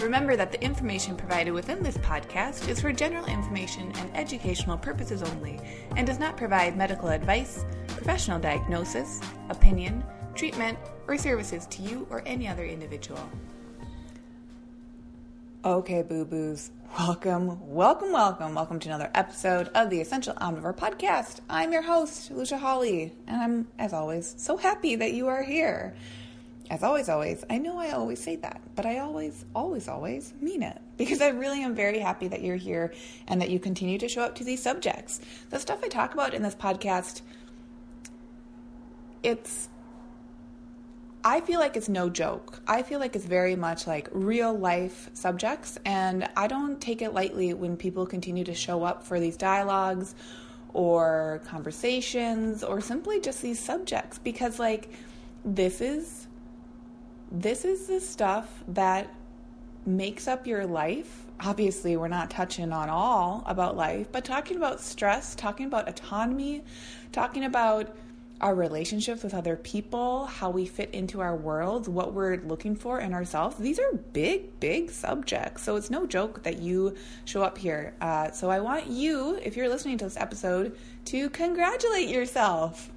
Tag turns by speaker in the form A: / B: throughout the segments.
A: Remember that the information provided within this podcast is for general information and educational purposes only and does not provide medical advice, professional diagnosis, opinion, treatment, or services to you or any other individual. Okay, boo boos, welcome, welcome, welcome, welcome to another episode of the Essential Omnivore Podcast. I'm your host, Lucia Hawley, and I'm, as always, so happy that you are here. As always, always, I know I always say that, but I always, always, always mean it because I really am very happy that you're here and that you continue to show up to these subjects. The stuff I talk about in this podcast, it's, I feel like it's no joke. I feel like it's very much like real life subjects, and I don't take it lightly when people continue to show up for these dialogues or conversations or simply just these subjects because, like, this is this is the stuff that makes up your life. Obviously, we're not touching on all about life, but talking about stress, talking about autonomy, talking about our relationships with other people, how we fit into our worlds, what we're looking for in ourselves. These are big, big subjects. So it's no joke that you show up here. Uh, so I want you, if you're listening to this episode, to congratulate yourself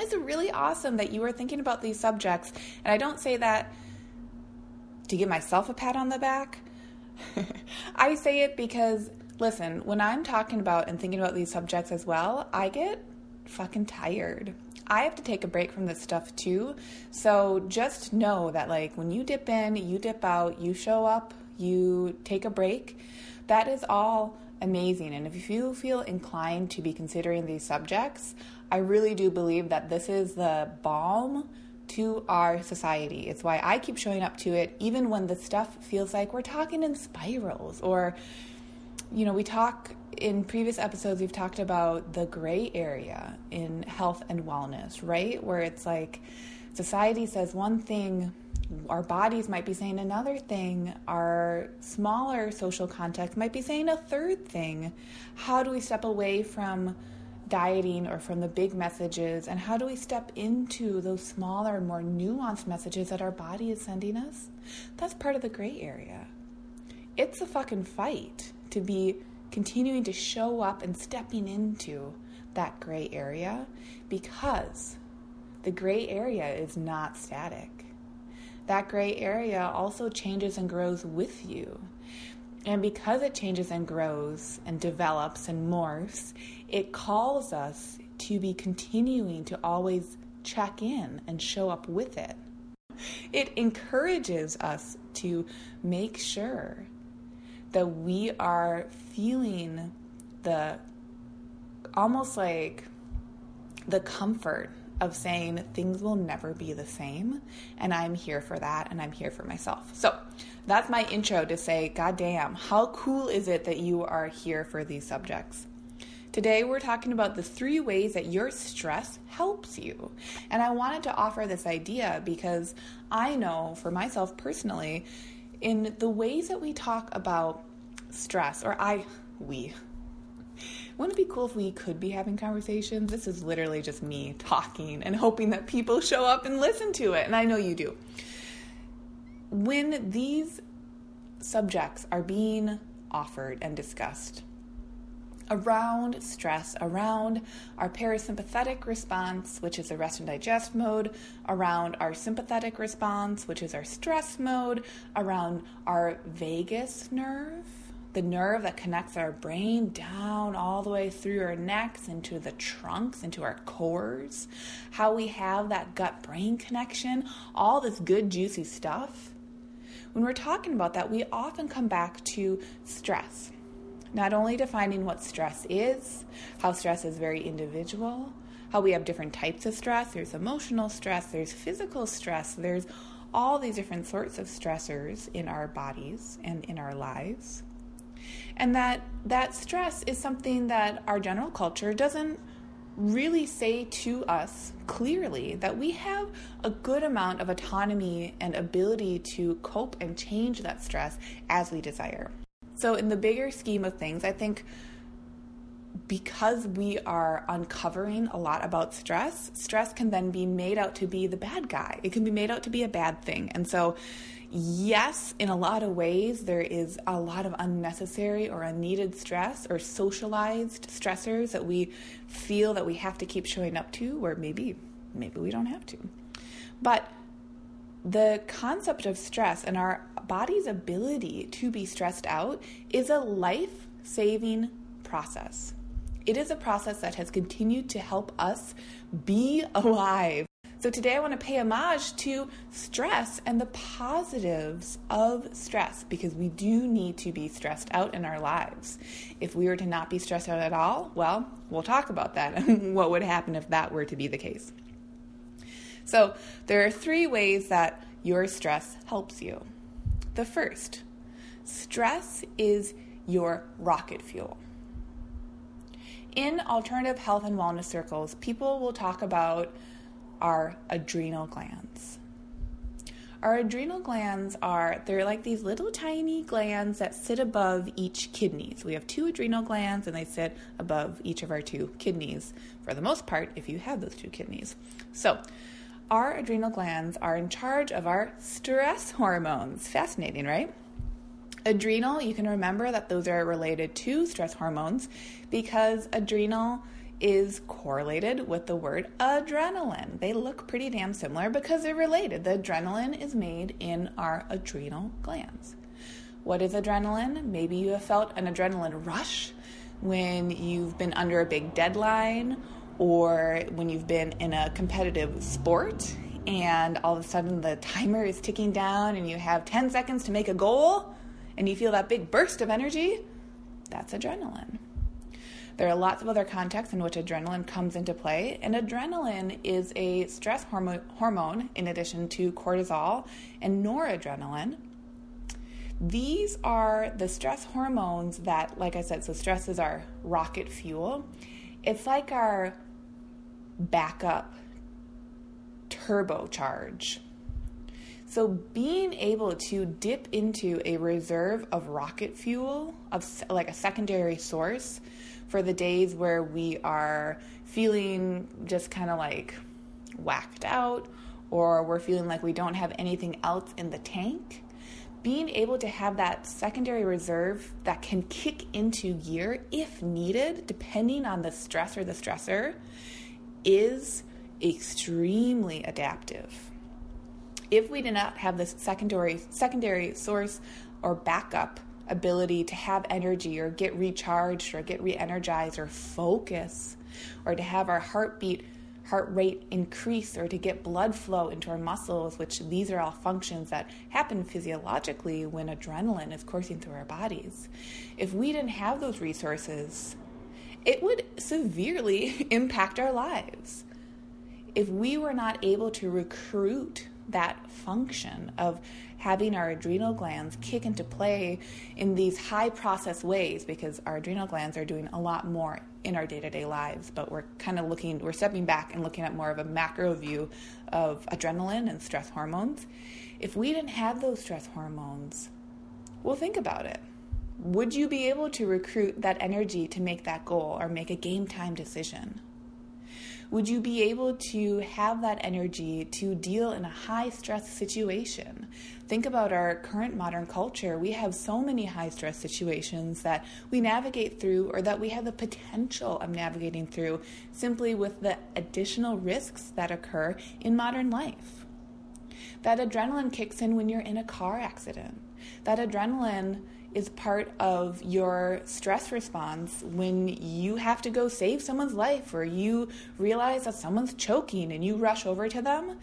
A: it's really awesome that you are thinking about these subjects. And I don't say that to give myself a pat on the back. I say it because, listen, when I'm talking about and thinking about these subjects as well, I get fucking tired. I have to take a break from this stuff too. So just know that, like, when you dip in, you dip out, you show up, you take a break, that is all amazing. And if you feel inclined to be considering these subjects, I really do believe that this is the balm to our society. It's why I keep showing up to it, even when the stuff feels like we're talking in spirals or, you know, we talk in previous episodes, we've talked about the gray area in health and wellness, right? Where it's like society says one thing, our bodies might be saying another thing, our smaller social context might be saying a third thing. How do we step away from dieting or from the big messages and how do we step into those smaller more nuanced messages that our body is sending us? That's part of the gray area. It's a fucking fight to be continuing to show up and stepping into that gray area because the gray area is not static that gray area also changes and grows with you and because it changes and grows and develops and morphs, it calls us to be continuing to always check in and show up with it. It encourages us to make sure that we are feeling the almost like the comfort of saying things will never be the same and I'm here for that and I'm here for myself. So, that's my intro to say, God damn, how cool is it that you are here for these subjects? Today, we're talking about the three ways that your stress helps you. And I wanted to offer this idea because I know for myself personally, in the ways that we talk about stress, or I, we, wouldn't it be cool if we could be having conversations? This is literally just me talking and hoping that people show up and listen to it. And I know you do when these subjects are being offered and discussed around stress, around our parasympathetic response, which is the rest and digest mode, around our sympathetic response, which is our stress mode, around our vagus nerve, the nerve that connects our brain down all the way through our necks into the trunks, into our cores, how we have that gut brain connection, all this good, juicy stuff when we're talking about that, we often come back to stress. Not only defining what stress is, how stress is very individual, how we have different types of stress. There's emotional stress, there's physical stress, there's all these different sorts of stressors in our bodies and in our lives. And that that stress is something that our general culture doesn't really say to us clearly that we have a good amount of autonomy and ability to cope and change that stress as we desire. So, in the bigger scheme of things, I think because we are uncovering a lot about stress, stress can then be made out to be the bad guy. It can be made out to be a bad thing. And so, yes, in a lot of ways, there is a lot of unnecessary or unneeded stress or socialized stressors that we feel that we have to keep showing up to, or maybe, maybe we don't have to. But the concept of stress and our body's ability to be stressed out is a life saving process. It is a process that has continued to help us be alive. So, today I want to pay homage to stress and the positives of stress because we do need to be stressed out in our lives. If we were to not be stressed out at all, well, we'll talk about that and what would happen if that were to be the case. So, there are three ways that your stress helps you. The first, stress is your rocket fuel in alternative health and wellness circles, people will talk about our adrenal glands. Our adrenal glands are, they're like these little tiny glands that sit above each kidney. So we have two adrenal glands and they sit above each of our two kidneys, for the most part, if you have those two kidneys. So our adrenal glands are in charge of our stress hormones. Fascinating, right? Adrenal, you can remember that those are related to stress hormones because adrenal is correlated with the word adrenaline. They look pretty damn similar because they're related. The adrenaline is made in our adrenal glands. What is adrenaline? Maybe you have felt an adrenaline rush when you've been under a big deadline or when you've been in a competitive sport and all of a sudden the timer is ticking down and you have 10 seconds to make a goal and you feel that big burst of energy, that's adrenaline. There are lots of other contexts in which adrenaline comes into play, and adrenaline is a stress hormone in addition to cortisol and noradrenaline. These are the stress hormones that, like I said, so stress is our rocket fuel. It's like our backup turbocharge so, being able to dip into a reserve of rocket fuel, of like a secondary source for the days where we are feeling just kind of like whacked out or we're feeling like we don't have anything else in the tank, being able to have that secondary reserve that can kick into gear if needed, depending on the stress or the stressor, is extremely adaptive. If we do not have this secondary secondary source or backup ability to have energy or get recharged or get re-energized or focus or to have our heartbeat heart rate increase or to get blood flow into our muscles which these are all functions that happen physiologically when adrenaline is coursing through our bodies. If we didn't have those resources it would severely impact our lives. If we were not able to recruit that function of having our adrenal glands kick into play in these high process ways because our adrenal glands are doing a lot more in our day-to-day lives but we're kind of looking we're stepping back and looking at more of a macro view of adrenaline and stress hormones. If we didn't have those stress hormones well think about it. Would you be able to recruit that energy to make that goal or make a game time decision would you be able to have that energy to deal in a high stress situation? Think about our current modern culture. We have so many high stress situations that we navigate through or that we have the potential of navigating through simply with the additional risks that occur in modern life. That adrenaline kicks in when you're in a car accident. That adrenaline is part of your stress response when you have to go save someone's life or you realize that someone's choking and you rush over to them.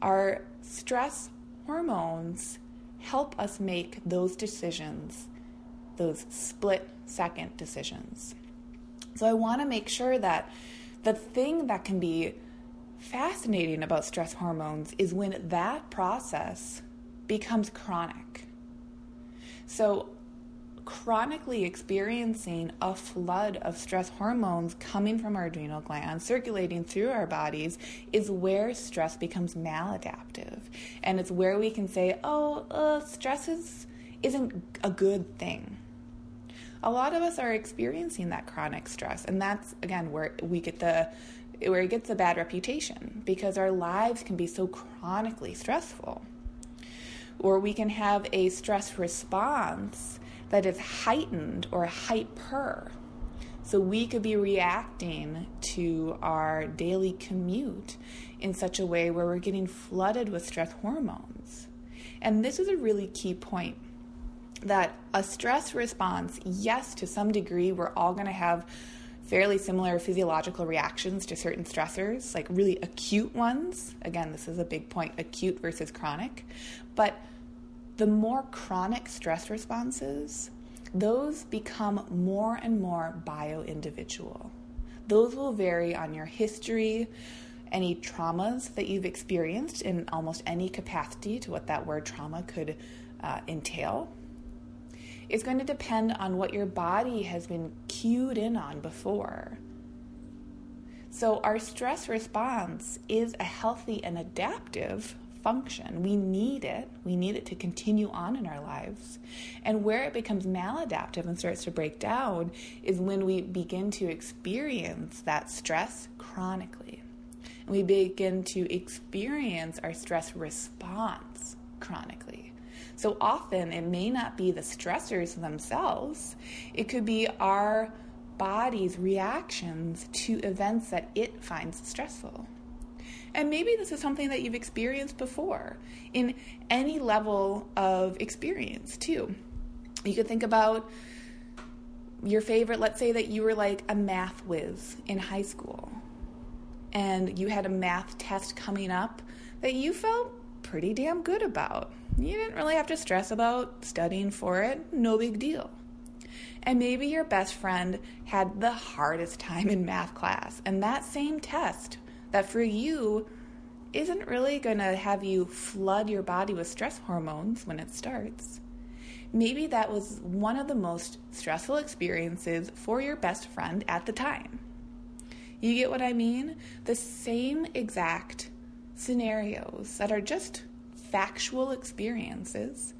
A: Our stress hormones help us make those decisions, those split second decisions. So I want to make sure that the thing that can be fascinating about stress hormones is when that process becomes chronic. So chronically experiencing a flood of stress hormones coming from our adrenal glands, circulating through our bodies, is where stress becomes maladaptive. And it's where we can say, oh, uh, stress is, isn't a good thing. A lot of us are experiencing that chronic stress, and that's again where we get the where it gets a bad reputation because our lives can be so chronically stressful. Or we can have a stress response that is heightened or hyper. So we could be reacting to our daily commute in such a way where we're getting flooded with stress hormones. And this is a really key point that a stress response, yes, to some degree, we're all going to have fairly similar physiological reactions to certain stressors, like really acute ones. Again, this is a big point acute versus chronic. But the more chronic stress responses, those become more and more bio individual. Those will vary on your history, any traumas that you've experienced in almost any capacity to what that word trauma could uh, entail. It's going to depend on what your body has been cued in on before. So, our stress response is a healthy and adaptive function. We need it. We need it to continue on in our lives. And where it becomes maladaptive and starts to break down is when we begin to experience that stress chronically. And we begin to experience our stress response chronically. So often it may not be the stressors themselves, it could be our body's reactions to events that it finds stressful. And maybe this is something that you've experienced before in any level of experience, too. You could think about your favorite, let's say that you were like a math whiz in high school and you had a math test coming up that you felt pretty damn good about. You didn't really have to stress about studying for it, no big deal. And maybe your best friend had the hardest time in math class, and that same test that for you isn't really going to have you flood your body with stress hormones when it starts. Maybe that was one of the most stressful experiences for your best friend at the time. You get what I mean? The same exact scenarios that are just factual experiences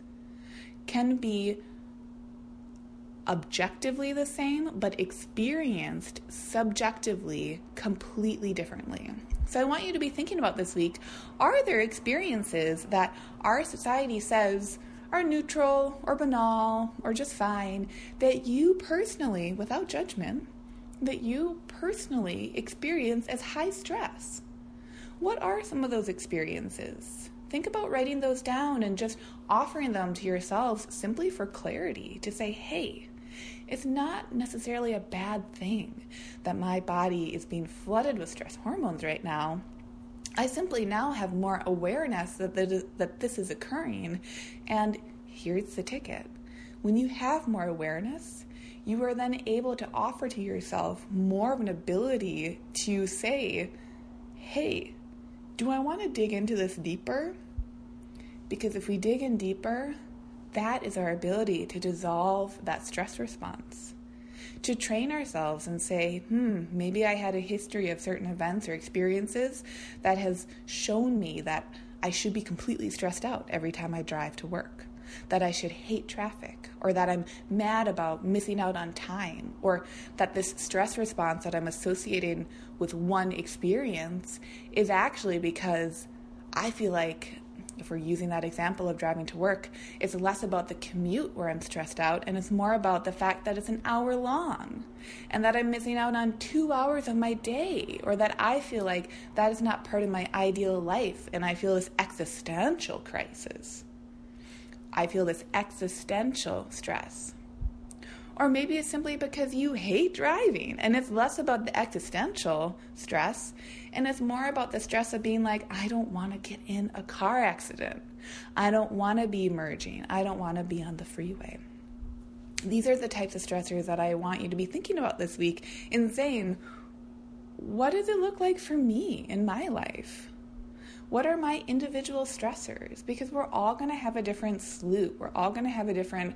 A: can be objectively the same, but experienced subjectively completely differently. So I want you to be thinking about this week are there experiences that our society says are neutral or banal or just fine that you personally, without judgment, that you personally experience as high stress? What are some of those experiences? Think about writing those down and just offering them to yourselves simply for clarity to say, hey, it's not necessarily a bad thing that my body is being flooded with stress hormones right now. I simply now have more awareness that, that this is occurring, and here's the ticket. When you have more awareness, you are then able to offer to yourself more of an ability to say, hey, do I want to dig into this deeper? Because if we dig in deeper, that is our ability to dissolve that stress response. To train ourselves and say, hmm, maybe I had a history of certain events or experiences that has shown me that I should be completely stressed out every time I drive to work, that I should hate traffic, or that I'm mad about missing out on time, or that this stress response that I'm associating with one experience is actually because I feel like if we're using that example of driving to work, it's less about the commute where I'm stressed out and it's more about the fact that it's an hour long and that I'm missing out on two hours of my day or that I feel like that is not part of my ideal life and I feel this existential crisis. I feel this existential stress. Or maybe it's simply because you hate driving and it's less about the existential stress and it's more about the stress of being like, I don't want to get in a car accident. I don't want to be merging. I don't want to be on the freeway. These are the types of stressors that I want you to be thinking about this week in saying, what does it look like for me in my life? What are my individual stressors? Because we're all going to have a different slew. We're all going to have a different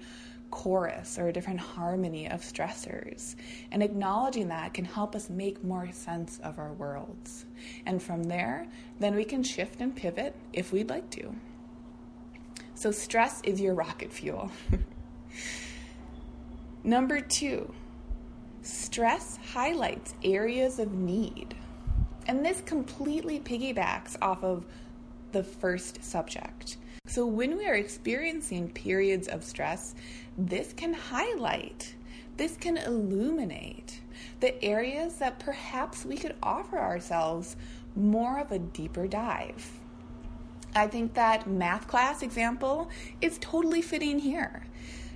A: chorus or a different harmony of stressors. And acknowledging that can help us make more sense of our worlds. And from there, then we can shift and pivot if we'd like to. So, stress is your rocket fuel. Number two, stress highlights areas of need. And this completely piggybacks off of the first subject. So, when we are experiencing periods of stress, this can highlight, this can illuminate the areas that perhaps we could offer ourselves more of a deeper dive. I think that math class example is totally fitting here.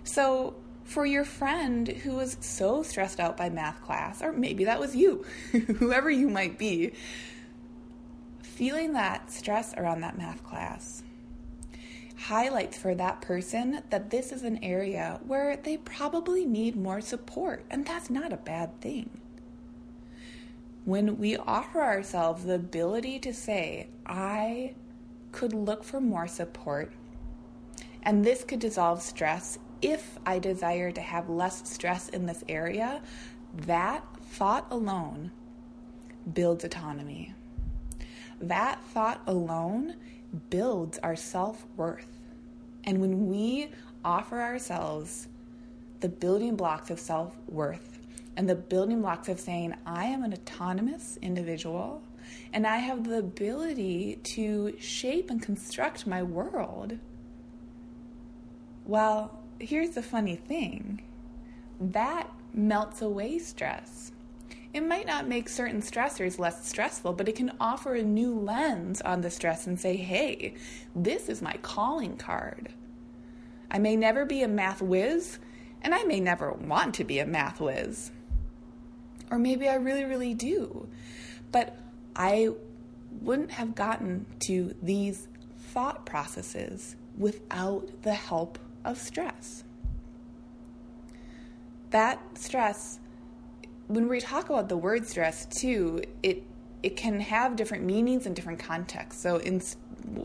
A: So, for your friend who was so stressed out by math class, or maybe that was you, whoever you might be, feeling that stress around that math class highlights for that person that this is an area where they probably need more support, and that's not a bad thing. When we offer ourselves the ability to say, I could look for more support, and this could dissolve stress if I desire to have less stress in this area, that thought alone builds autonomy. That thought alone builds our self worth. And when we offer ourselves the building blocks of self worth and the building blocks of saying, I am an autonomous individual and I have the ability to shape and construct my world. Well, here's the funny thing that melts away stress. It might not make certain stressors less stressful, but it can offer a new lens on the stress and say, hey, this is my calling card. I may never be a math whiz, and I may never want to be a math whiz. Or maybe I really, really do. But I wouldn't have gotten to these thought processes without the help of stress. That stress when we talk about the word stress too, it it can have different meanings in different contexts. So in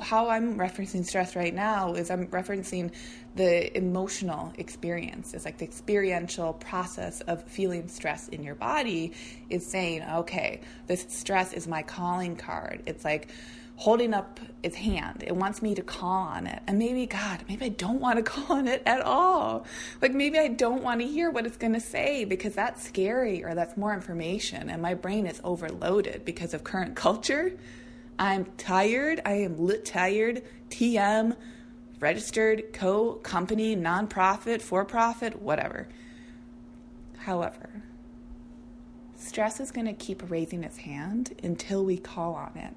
A: how I'm referencing stress right now is I'm referencing the emotional experience. It's like the experiential process of feeling stress in your body is saying, okay, this stress is my calling card. It's like holding up its hand. It wants me to call on it. And maybe, God, maybe I don't want to call on it at all. Like maybe I don't want to hear what it's going to say because that's scary or that's more information. And my brain is overloaded because of current culture. I'm tired. I am lit tired. TM, registered, co company, nonprofit, for profit, whatever. However, stress is going to keep raising its hand until we call on it.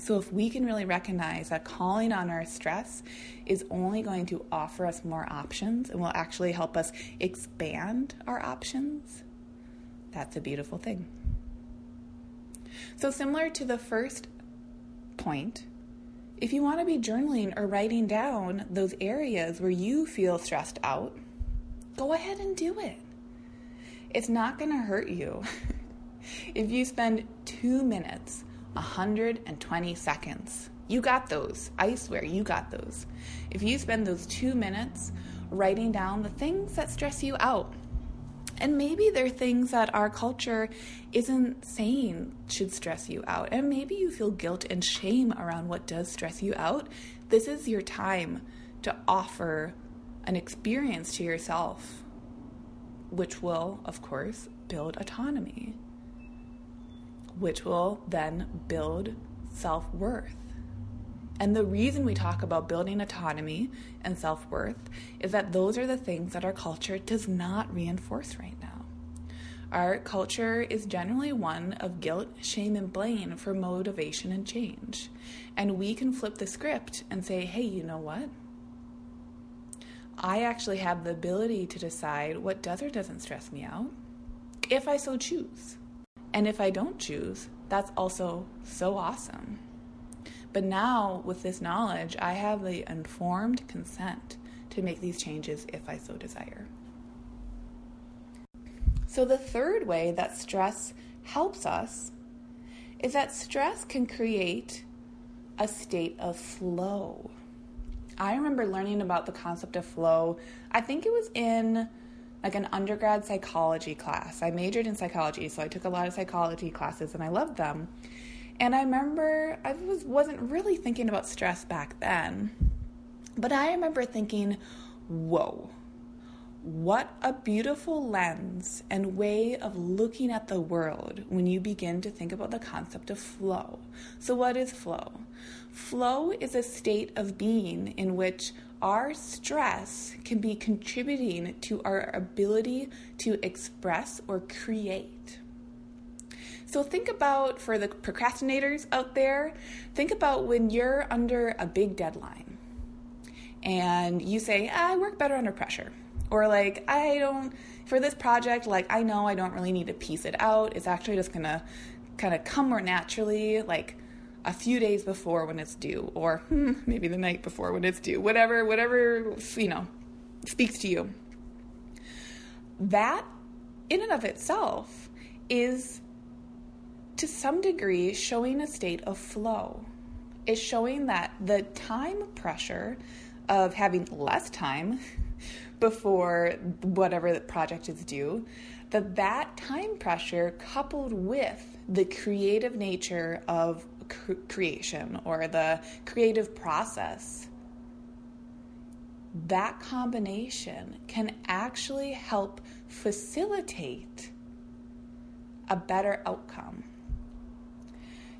A: So, if we can really recognize that calling on our stress is only going to offer us more options and will actually help us expand our options, that's a beautiful thing. So, similar to the first point, if you want to be journaling or writing down those areas where you feel stressed out, go ahead and do it. It's not going to hurt you. if you spend two minutes 120 seconds. You got those. I swear, you got those. If you spend those two minutes writing down the things that stress you out, and maybe they're things that our culture isn't saying should stress you out, and maybe you feel guilt and shame around what does stress you out, this is your time to offer an experience to yourself, which will, of course, build autonomy which will then build self worth. And the reason we talk about building autonomy and self worth is that those are the things that our culture does not reinforce right now. Our culture is generally one of guilt, shame, and blame for motivation and change. And we can flip the script and say, hey, you know what? I actually have the ability to decide what does or doesn't stress me out if I so choose. And if I don't choose, that's also so awesome. But now, with this knowledge, I have the informed consent to make these changes if I so desire. So, the third way that stress helps us is that stress can create a state of flow. I remember learning about the concept of flow. I think it was in like an undergrad psychology class. I majored in psychology, so I took a lot of psychology classes and I loved them. And I remember I was wasn't really thinking about stress back then. But I remember thinking, "Whoa. What a beautiful lens and way of looking at the world when you begin to think about the concept of flow. So, what is flow? Flow is a state of being in which our stress can be contributing to our ability to express or create. So, think about for the procrastinators out there, think about when you're under a big deadline and you say, ah, I work better under pressure. Or, like, I don't, for this project, like, I know I don't really need to piece it out. It's actually just gonna kind of come more naturally. Like, a few days before when it's due, or hmm, maybe the night before when it's due, whatever, whatever, you know, speaks to you. That, in and of itself, is to some degree showing a state of flow. It's showing that the time pressure of having less time before whatever the project is due, that that time pressure coupled with the creative nature of creation or the creative process, that combination can actually help facilitate a better outcome.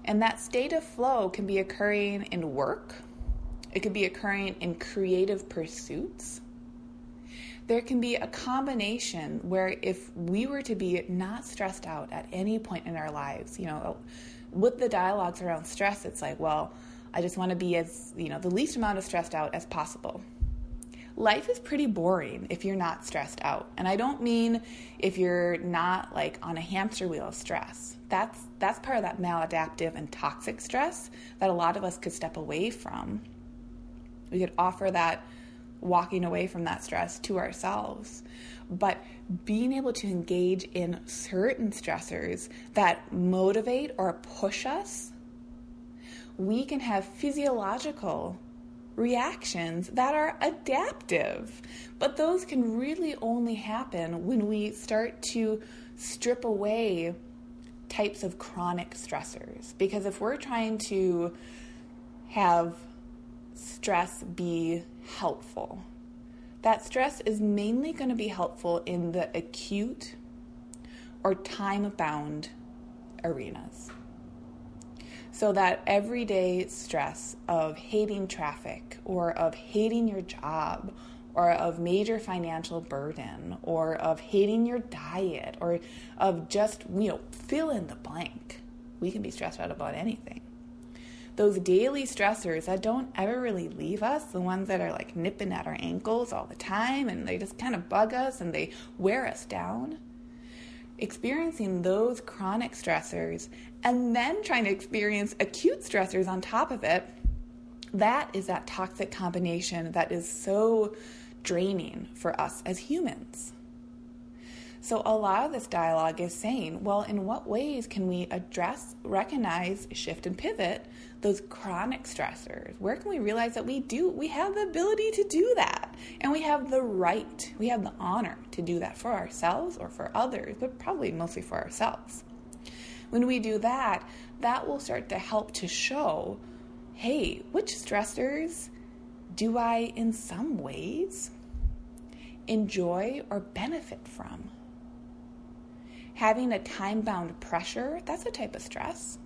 A: And that state of flow can be occurring in work, it could be occurring in creative pursuits. There can be a combination where if we were to be not stressed out at any point in our lives, you know, with the dialogues around stress, it's like, well, I just want to be as, you know, the least amount of stressed out as possible. Life is pretty boring if you're not stressed out. And I don't mean if you're not like on a hamster wheel of stress. That's that's part of that maladaptive and toxic stress that a lot of us could step away from. We could offer that walking away from that stress to ourselves. But being able to engage in certain stressors that motivate or push us, we can have physiological reactions that are adaptive. But those can really only happen when we start to strip away types of chronic stressors. Because if we're trying to have stress be helpful, that stress is mainly going to be helpful in the acute or time bound arenas. So, that everyday stress of hating traffic or of hating your job or of major financial burden or of hating your diet or of just, you know, fill in the blank. We can be stressed out about anything those daily stressors that don't ever really leave us, the ones that are like nipping at our ankles all the time and they just kind of bug us and they wear us down. Experiencing those chronic stressors and then trying to experience acute stressors on top of it, that is that toxic combination that is so draining for us as humans. So, a lot of this dialogue is saying, well, in what ways can we address, recognize, shift, and pivot those chronic stressors? Where can we realize that we do, we have the ability to do that? And we have the right, we have the honor to do that for ourselves or for others, but probably mostly for ourselves. When we do that, that will start to help to show hey, which stressors do I, in some ways, enjoy or benefit from? Having a time bound pressure, that's a type of stress.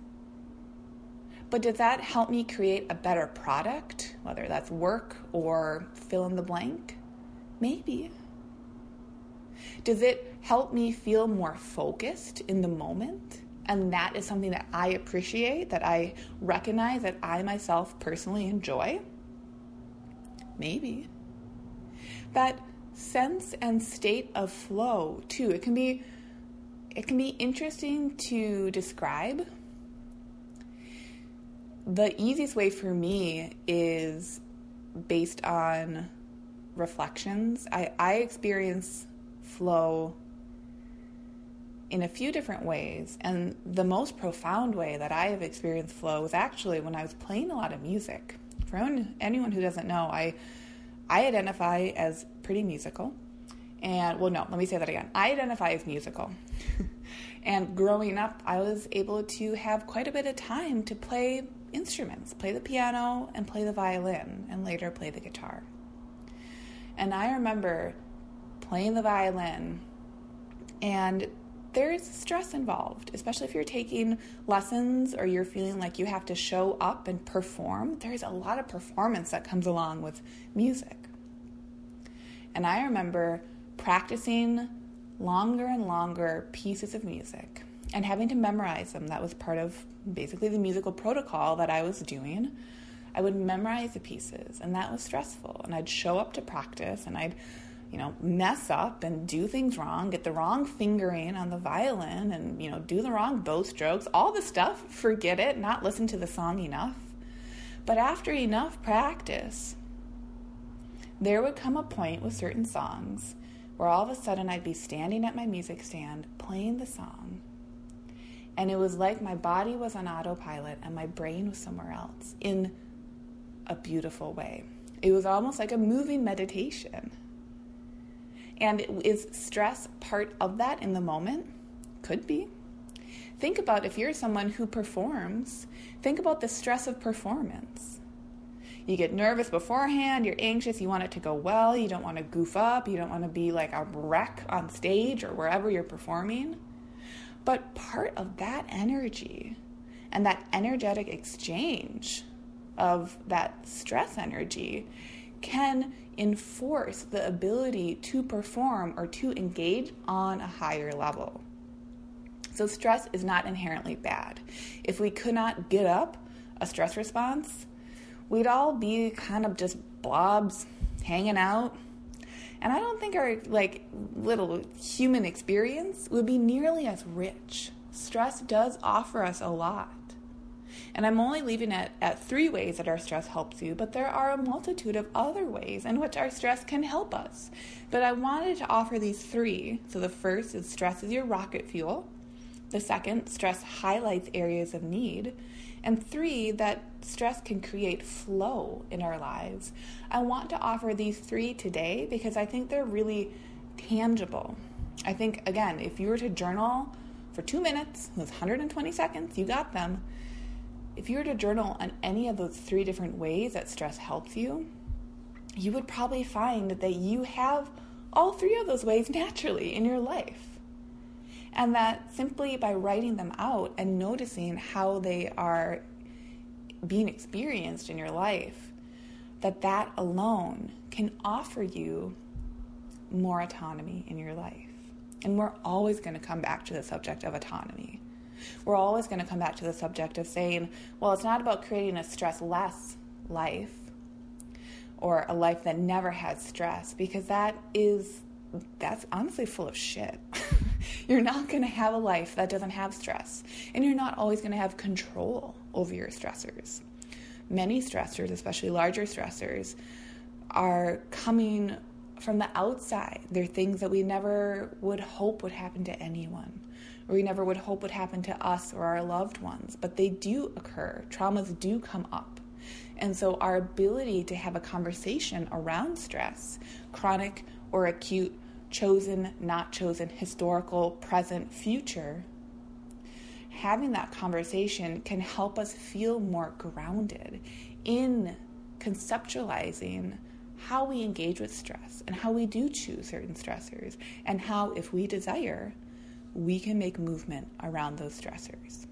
A: But does that help me create a better product, whether that's work or fill in the blank? Maybe. Does it help me feel more focused in the moment? And that is something that I appreciate, that I recognize that I myself personally enjoy? Maybe. That sense and state of flow, too. It can be it can be interesting to describe the easiest way for me is based on reflections. I, I experience flow in a few different ways. And the most profound way that I have experienced flow was actually when I was playing a lot of music For anyone who doesn't know, I I identify as pretty musical. And well, no, let me say that again. I identify as musical. and growing up, I was able to have quite a bit of time to play instruments, play the piano and play the violin, and later play the guitar. And I remember playing the violin, and there's stress involved, especially if you're taking lessons or you're feeling like you have to show up and perform. There's a lot of performance that comes along with music. And I remember practicing longer and longer pieces of music and having to memorize them. That was part of basically the musical protocol that I was doing. I would memorize the pieces, and that was stressful. And I'd show up to practice and I'd you know, mess up and do things wrong, get the wrong fingering on the violin and, you know, do the wrong bow strokes, all the stuff, forget it, not listen to the song enough. But after enough practice, there would come a point with certain songs where all of a sudden I'd be standing at my music stand playing the song. And it was like my body was on autopilot and my brain was somewhere else in a beautiful way. It was almost like a moving meditation. And is stress part of that in the moment? Could be. Think about if you're someone who performs, think about the stress of performance. You get nervous beforehand, you're anxious, you want it to go well, you don't want to goof up, you don't want to be like a wreck on stage or wherever you're performing. But part of that energy and that energetic exchange of that stress energy can enforce the ability to perform or to engage on a higher level. So, stress is not inherently bad. If we could not get up a stress response, we'd all be kind of just blobs hanging out. And I don't think our like little human experience would be nearly as rich. Stress does offer us a lot. And I'm only leaving it at three ways that our stress helps you, but there are a multitude of other ways in which our stress can help us. But I wanted to offer these three. So the first is stress is your rocket fuel. The second, stress highlights areas of need. And three, that stress can create flow in our lives. I want to offer these three today because I think they're really tangible. I think, again, if you were to journal for two minutes, with 120 seconds, you got them if you were to journal on any of those three different ways that stress helps you, you would probably find that you have all three of those ways naturally in your life. And that simply by writing them out and noticing how they are being experienced in your life, that that alone can offer you more autonomy in your life. And we're always going to come back to the subject of autonomy we're always going to come back to the subject of saying, well, it's not about creating a stress less life or a life that never has stress because that is that's honestly full of shit. you're not going to have a life that doesn't have stress, and you're not always going to have control over your stressors. Many stressors, especially larger stressors, are coming from the outside. They're things that we never would hope would happen to anyone or we never would hope would happen to us or our loved ones, but they do occur. Traumas do come up. And so, our ability to have a conversation around stress, chronic or acute, chosen, not chosen, historical, present, future, having that conversation can help us feel more grounded in conceptualizing how we engage with stress and how we do choose certain stressors, and how, if we desire, we can make movement around those stressors.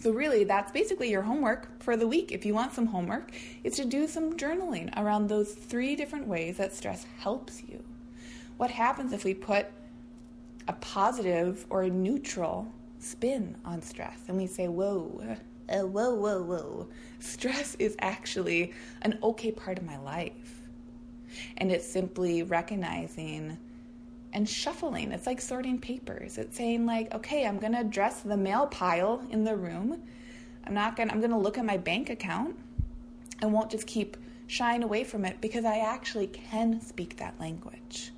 A: So, really, that's basically your homework for the week. If you want some homework, it's to do some journaling around those three different ways that stress helps you. What happens if we put a positive or a neutral spin on stress and we say, whoa, uh, whoa, whoa, whoa, stress is actually an okay part of my life. And it's simply recognizing and shuffling. It's like sorting papers. It's saying like, okay, I'm going to address the mail pile in the room. I'm not going to I'm going to look at my bank account and won't just keep shying away from it because I actually can speak that language.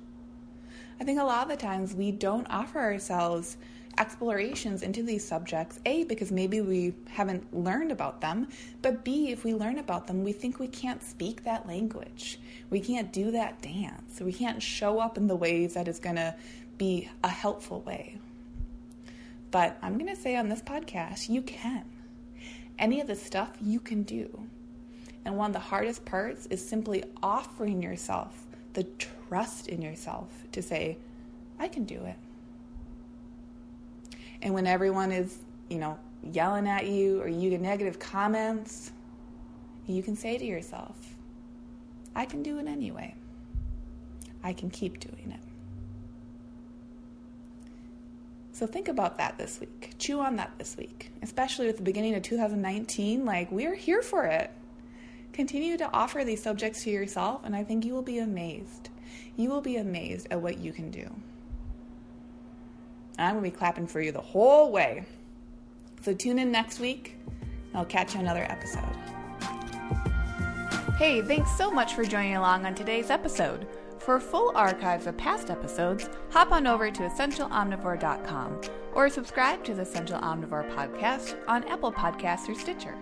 A: I think a lot of the times we don't offer ourselves explorations into these subjects. A, because maybe we haven't learned about them, but B, if we learn about them, we think we can't speak that language. We can't do that dance. We can't show up in the ways that is going to be a helpful way. But I'm going to say on this podcast, you can. Any of the stuff you can do. And one of the hardest parts is simply offering yourself the trust in yourself to say, I can do it. And when everyone is, you know, yelling at you or you get negative comments, you can say to yourself, I can do it anyway. I can keep doing it. So think about that this week. Chew on that this week, especially with the beginning of 2019. Like, we're here for it. Continue to offer these subjects to yourself, and I think you will be amazed. You will be amazed at what you can do. I'm going to be clapping for you the whole way. So tune in next week. and I'll catch you another episode. Hey, thanks so much for joining along on today's episode. For full archives of past episodes, hop on over to essentialomnivore.com or subscribe to the Essential Omnivore podcast on Apple Podcasts or Stitcher.